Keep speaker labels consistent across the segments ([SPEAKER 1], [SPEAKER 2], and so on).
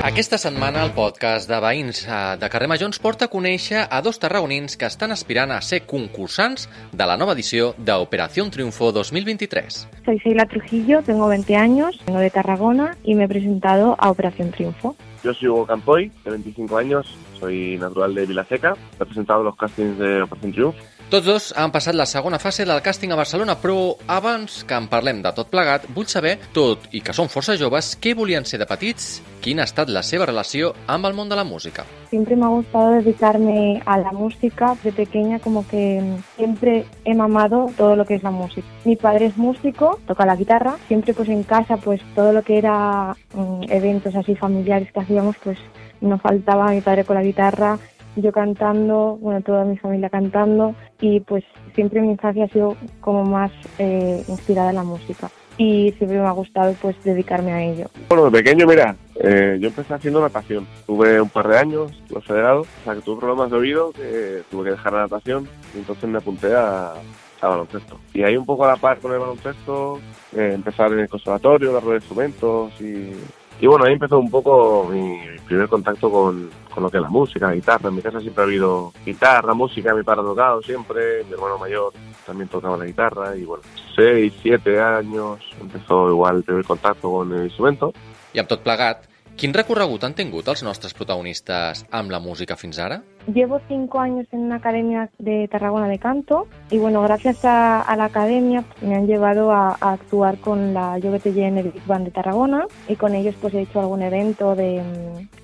[SPEAKER 1] Aquesta setmana el podcast de veïns eh, de Carrer Major ens porta a conèixer a dos tarragonins que estan aspirant a ser concursants de la nova edició d'Operació Triunfo 2023.
[SPEAKER 2] Soy Sheila Trujillo, tengo 20 años, vengo de Tarragona y me he presentado a Operación Triunfo.
[SPEAKER 3] Yo soy Hugo Campoy, de 25 años, soy natural de Vilaseca, he presentado los castings de Operación Triunfo.
[SPEAKER 1] Tots dos han passat la segona fase del càsting a Barcelona, però abans que en parlem de tot plegat, vull saber, tot i que són força joves, què volien ser de petits, quina ha estat la seva relació amb el món de la música.
[SPEAKER 2] Siempre me ha gustado dedicarme a la música. De pequeña como que siempre he mamado todo lo que es la música. Mi padre es músico, toca la guitarra. Siempre pues en casa pues todo lo que era mm, eventos así familiares que hacíamos pues no faltaba mi padre con la guitarra, yo cantando, bueno, toda mi familia cantando y pues siempre mi infancia ha sido como más eh, inspirada en la música y siempre me ha gustado pues dedicarme a ello.
[SPEAKER 3] Bueno, de pequeño, mira, eh, yo empecé haciendo natación. Tuve un par de años, lo federado, o sea que tuve problemas de oído, que tuve que dejar la natación y entonces me apunté a, baloncesto. Y ahí un poco a la par con el baloncesto, eh, empezar en el conservatorio, la rueda de instrumentos y, y bueno, ahí empezó un poco mi primer contacto con, con lo que es la música, la guitarra. En mi casa siempre ha habido guitarra, música, mi padre ha tocado siempre, mi hermano mayor también tocaba la guitarra y bueno, seis, siete años empezó igual el primer contacto con el instrumento.
[SPEAKER 1] I amb tot plegat, quin recorregut han tingut els nostres protagonistes amb la música fins ara?
[SPEAKER 2] Llevo cinco años en una academia de Tarragona de canto y bueno, gracias a, a la academia me han llevado a, a actuar con la Yo BTG en el Big Band de Tarragona y con ellos pues he hecho algún evento de,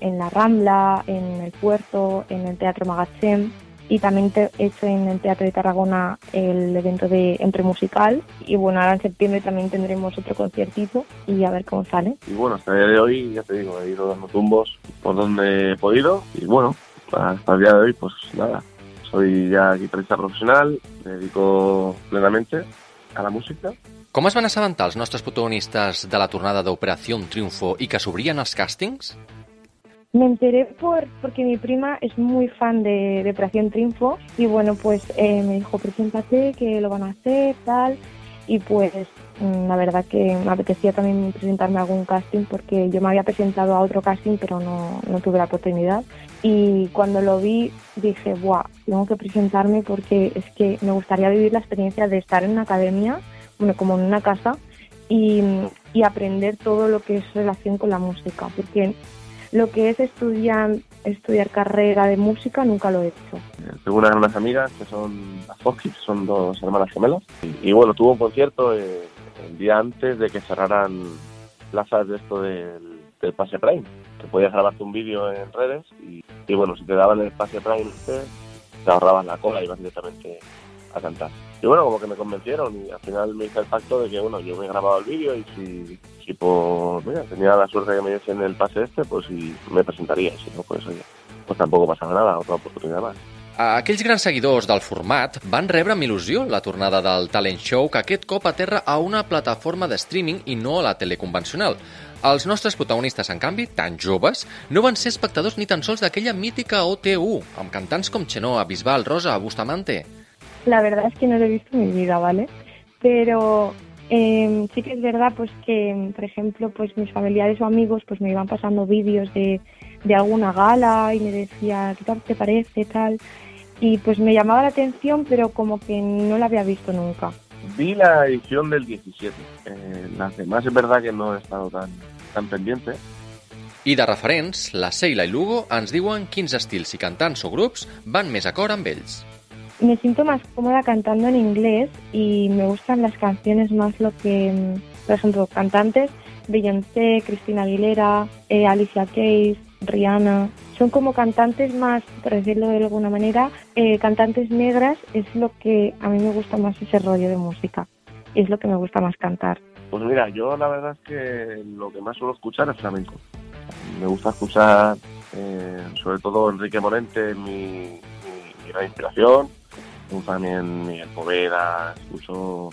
[SPEAKER 2] en la Rambla, en el Puerto, en el Teatro Magatzem y también he hecho en el Teatro de Tarragona el evento de Entre Musical y bueno, ahora en septiembre también tendremos otro conciertito y a ver cómo sale.
[SPEAKER 3] Y bueno, hasta el día de hoy, ya te digo, he ido dando tumbos por donde he podido y bueno, hasta el día de hoy, pues nada, soy ya guitarrista profesional, me dedico plenamente a la música
[SPEAKER 1] Com es van assabentar els nostres protagonistes de la tornada d'Operació Triunfo i que s'obrien els càstings?
[SPEAKER 2] Me enteré por porque mi prima es muy fan de, de Operación Triunfo y bueno, pues eh, me dijo, preséntate, que lo van a hacer, tal. Y pues mm, la verdad que me apetecía también presentarme a algún casting porque yo me había presentado a otro casting pero no, no tuve la oportunidad. Y cuando lo vi dije, buah, tengo que presentarme porque es que me gustaría vivir la experiencia de estar en una academia, bueno, como en una casa, y, y aprender todo lo que es relación con la música. Porque lo que es estudiar, estudiar carrera de música nunca lo he hecho.
[SPEAKER 3] Eh, Tengo unas grandes amigas que son las Foskis, son dos hermanas gemelas. Y, bueno, tuvo un concierto eh, el día antes de que cerraran plazas de esto del, del Pase Prime. Que podías grabarte un vídeo en redes y, bueno, si te daban el Pase Prime, este, te ahorrabas la cola y ibas directamente a cantar. Y bueno, como que me convencieron y al final me hice el pacto de que bueno, yo me he grabado el vídeo y si, si por, mira, tenía la suerte que me diesen el pase este, pues sí, me presentaría. Si no, pues oye, pues tampoco pasaba nada, otra oportunidad más.
[SPEAKER 1] Aquells grans seguidors del format van rebre amb il·lusió la tornada del talent show que aquest cop aterra a una plataforma de streaming i no a la tele convencional. Els nostres protagonistes, en canvi, tan joves, no van ser espectadors ni tan sols d'aquella mítica OT1, amb cantants com Chenoa, Bisbal, Rosa, Bustamante...
[SPEAKER 2] La verdad es que no lo he visto en mi vida, ¿vale? Pero eh, sí que es verdad pues que, por ejemplo, pues mis familiares o amigos pues me iban pasando vídeos de, de alguna gala y me decía, ¿qué tal te parece? tal Y pues me llamaba la atención, pero como que no la había visto nunca.
[SPEAKER 3] Vi la edición del 17. Eh, las demás es verdad que no he estado tan, tan pendiente.
[SPEAKER 1] I de referents, la Seila i Lugo ens diuen quins estils i cantants o grups van més acord amb ells.
[SPEAKER 2] Me siento más cómoda cantando en inglés y me gustan las canciones más lo que, mm, por ejemplo, cantantes, Beyoncé, Cristina Aguilera, eh, Alicia Keys, Rihanna. Son como cantantes más, por decirlo de alguna manera, eh, cantantes negras es lo que a mí me gusta más ese rollo de música. Es lo que me gusta más cantar.
[SPEAKER 3] Pues mira, yo la verdad es que lo que más suelo escuchar es flamenco. Me gusta escuchar eh, sobre todo Enrique Morente, mi, mi, gran inspiración. También Miguel Poveda, escucho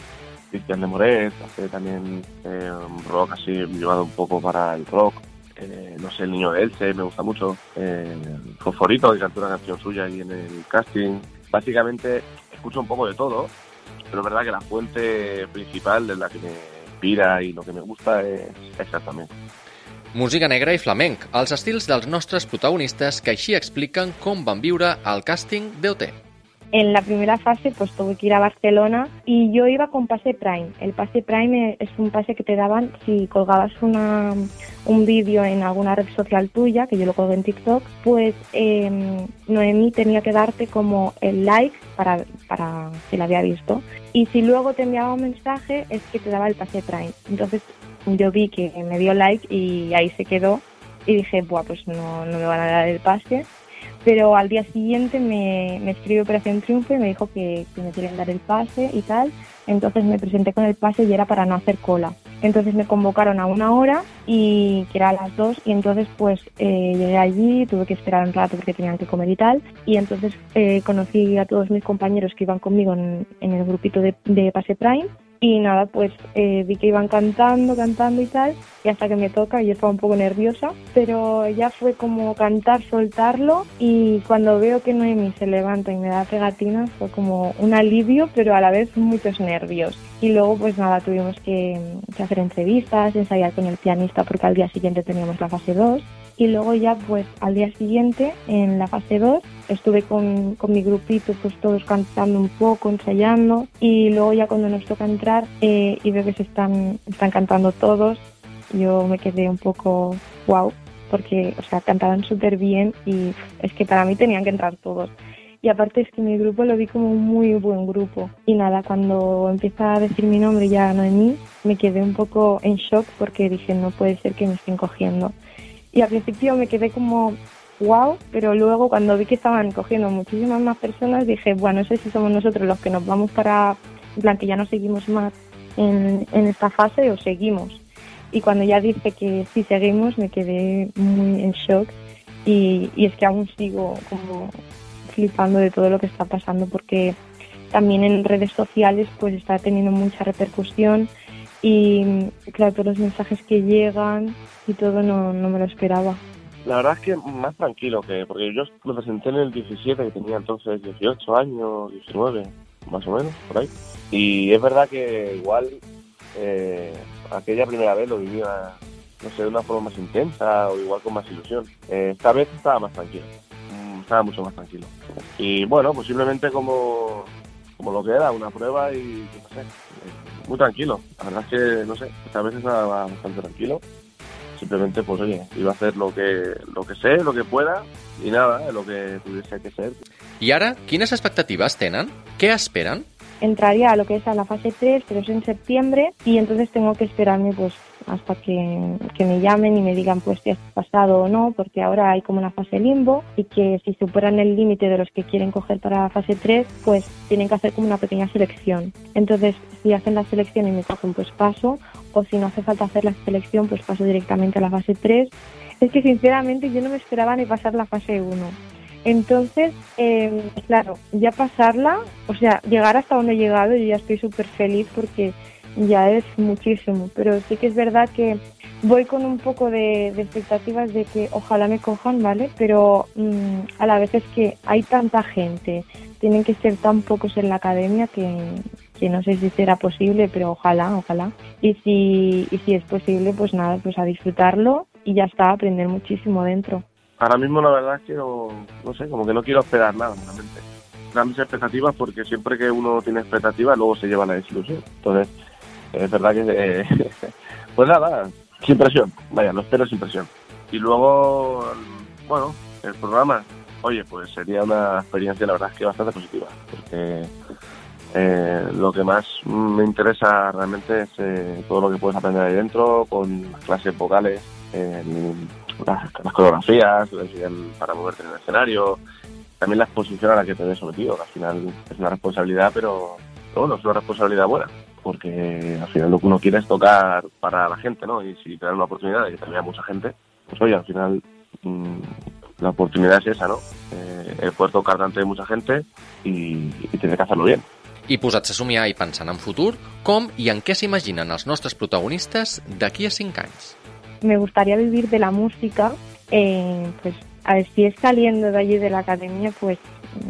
[SPEAKER 3] Cristian de Moret, hace también un rock así llevado un poco para el rock. Eh, no sé, el niño de Elche me gusta mucho. Eh, Fosforito, que cantó una canción suya ahí en el casting. Básicamente escucho un poco de todo, pero es verdad que la fuente principal de la que me inspira y lo que me gusta es exactamente.
[SPEAKER 1] Música negra i flamenc, els estils dels nostres protagonistes que així expliquen com van viure el càsting d'OT.
[SPEAKER 2] En la primera fase pues tuve que ir a Barcelona y yo iba con pase Prime. El pase Prime es un pase que te daban si colgabas una, un vídeo en alguna red social tuya, que yo lo colgué en TikTok, pues eh, Noemí tenía que darte como el like para, para que la había visto. Y si luego te enviaba un mensaje es que te daba el pase Prime. Entonces yo vi que me dio like y ahí se quedó y dije, Buah, pues no, no me van a dar el pase pero al día siguiente me, me escribió Operación Triunfo y me dijo que, que, me quieren dar el pase y tal. Entonces me presenté con el pase y era para no hacer cola. Entonces me convocaron a una hora y que era a las dos y entonces pues eh, llegué allí, tuve que esperar un rato porque tenían que comer y tal y entonces eh, conocí a todos mis compañeros que iban conmigo en, en el grupito de, de Pase Prime y nada, pues eh, vi que iban cantando, cantando y tal, y hasta que me toca yo estaba un poco nerviosa, pero ya fue como cantar, soltarlo y cuando veo que Noemi se levanta y me da pegatinas fue como un alivio, pero a la vez muchos nervios. Y luego pues nada, tuvimos que, que hacer entrevistas, ensayar con el pianista porque al día siguiente teníamos la fase 2 y luego ya pues al día siguiente en la fase 2 estuve con, con, mi grupito pues todos cantando un poco, ensayando y luego ya cuando nos toca entrar eh, y veo que se están, están cantando todos, yo me quedé un poco wow porque o sea cantaban súper bien y es que para mí tenían que entrar todos. Y aparte es que mi grupo lo vi como un muy buen grupo. Y nada, cuando empieza a decir mi nombre ya no en mí, me quedé un poco en shock porque dije no puede ser que me estén cogiendo y al principio me quedé como wow, pero luego cuando vi que estaban cogiendo muchísimas más personas dije, bueno, no sé si somos nosotros los que nos vamos para, en plan que ya no seguimos más en, en esta fase o seguimos. Y cuando ya dice que sí seguimos me quedé muy en shock. Y, y es que aún sigo como flipando de todo lo que está pasando porque también en redes sociales pues está teniendo mucha repercusión y claro, todos los mensajes que llegan y todo no, no me lo esperaba.
[SPEAKER 3] La verdad es que más tranquilo que, porque yo me presenté en el 17, que tenía entonces 18 años, 19, más o menos, por ahí. Y es verdad que igual eh, aquella primera vez lo vivía, no sé, de una forma más intensa o igual con más ilusión. Eh, esta vez estaba más tranquilo, mm, estaba mucho más tranquilo. Y bueno, posiblemente como, como lo que era, una prueba y no sé, muy tranquilo. La verdad es que, no sé, esta vez estaba bastante tranquilo. Simplemente, pues oye, iba a hacer lo que, lo que sé, lo que pueda y nada, lo que tuviese que ser.
[SPEAKER 1] I ara, quines expectatives tenen? Què esperen?
[SPEAKER 2] Entraría a lo que es a la fase 3, pero es en septiembre, y entonces tengo que esperarme pues hasta que, que me llamen y me digan pues si has pasado o no, porque ahora hay como una fase limbo y que si superan el límite de los que quieren coger para la fase 3, pues tienen que hacer como una pequeña selección. Entonces, si hacen la selección y me cogen, pues paso, o si no hace falta hacer la selección, pues paso directamente a la fase 3. Es que sinceramente yo no me esperaba ni pasar la fase 1. Entonces, eh, claro, ya pasarla, o sea, llegar hasta donde he llegado, yo ya estoy súper feliz porque ya es muchísimo, pero sí que es verdad que voy con un poco de, expectativas de que ojalá me cojan, ¿vale? Pero mmm, a la vez es que hay tanta gente, tienen que ser tan pocos en la academia que, que no sé si será posible, pero ojalá, ojalá. Y si, y si es posible, pues nada, pues a disfrutarlo y ya está, aprender muchísimo dentro.
[SPEAKER 3] Ahora mismo la verdad es que no, sé, como que no quiero esperar nada realmente. Grandes expectativas porque siempre que uno tiene expectativas luego se lleva la desilusión. Entonces, es verdad que, eh, pues nada, sin presión, vaya, lo espero sin presión. Y luego, bueno, el programa, oye, pues sería una experiencia la verdad es que bastante positiva, porque eh, lo que más me interesa realmente es eh, todo lo que puedes aprender ahí dentro, con las clases vocales, las, coreografías, para moverte en el escenario, también la exposición a la que te ves sometido, que al final es una responsabilidad, pero bueno, es una responsabilidad buena porque al final lo que uno quiere es tocar para la gente, ¿no? Y si te dan una oportunidad de que te vea mucha gente, pues oye, al final mmm, la oportunidad es esa, ¿no? Eh, el poder tocar delante de mucha gente y, y tener que hacerlo bien.
[SPEAKER 1] I posats a somiar i pensant en futur, com i en què s'imaginen els nostres protagonistes d'aquí a 5 anys?
[SPEAKER 2] Me gustaría vivir de la música, eh, pues a ver, si es saliendo de allí de la academia, pues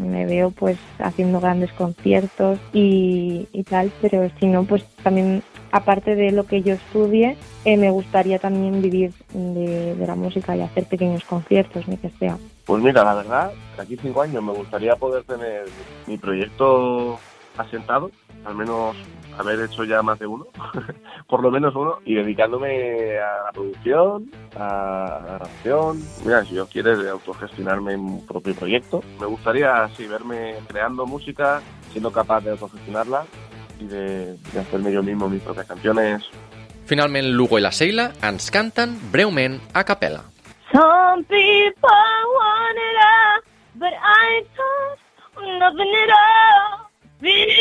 [SPEAKER 2] me veo pues haciendo grandes conciertos y, y tal, pero si no, pues también aparte de lo que yo estudie, eh, me gustaría también vivir de, la música y hacer pequeños conciertos, ni que sea.
[SPEAKER 3] Pues mira, la verdad, aquí cinco años me gustaría poder tener mi proyecto asentado, al menos haber hecho ya más de uno, por lo menos uno, y dedicándome a la producción, a la grabación. Mira, si yo quiero autogestionarme un propio proyecto, me gustaría así verme creando música, siendo capaz de autogestionarla y de, de hacerme yo mismo mis propias canciones.
[SPEAKER 1] Finalment, Lugo i la Seila ens canten breument a capella.
[SPEAKER 2] Some people want it all, but I ain't nothing at all. Baby.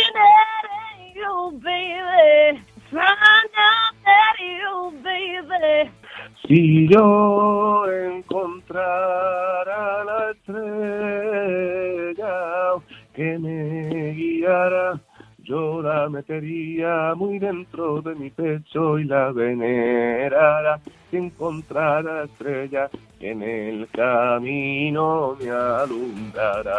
[SPEAKER 3] Si yo encontrara la estrella que me guiara, yo la metería muy dentro de mi pecho y la venerara. Si encontrara la estrella que en el camino me alumbrará.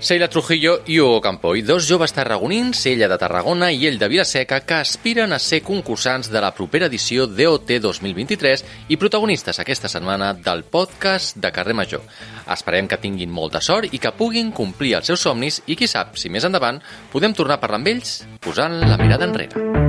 [SPEAKER 1] Seila Trujillo i Hugo Campoy, dos joves tarragonins, ella de Tarragona i ell de Vilaseca, que aspiren a ser concursants de la propera edició DOT 2023 i protagonistes aquesta setmana del podcast de Carrer Major. Esperem que tinguin molta sort i que puguin complir els seus somnis i qui sap si més endavant podem tornar a parlar amb ells posant la mirada enrere.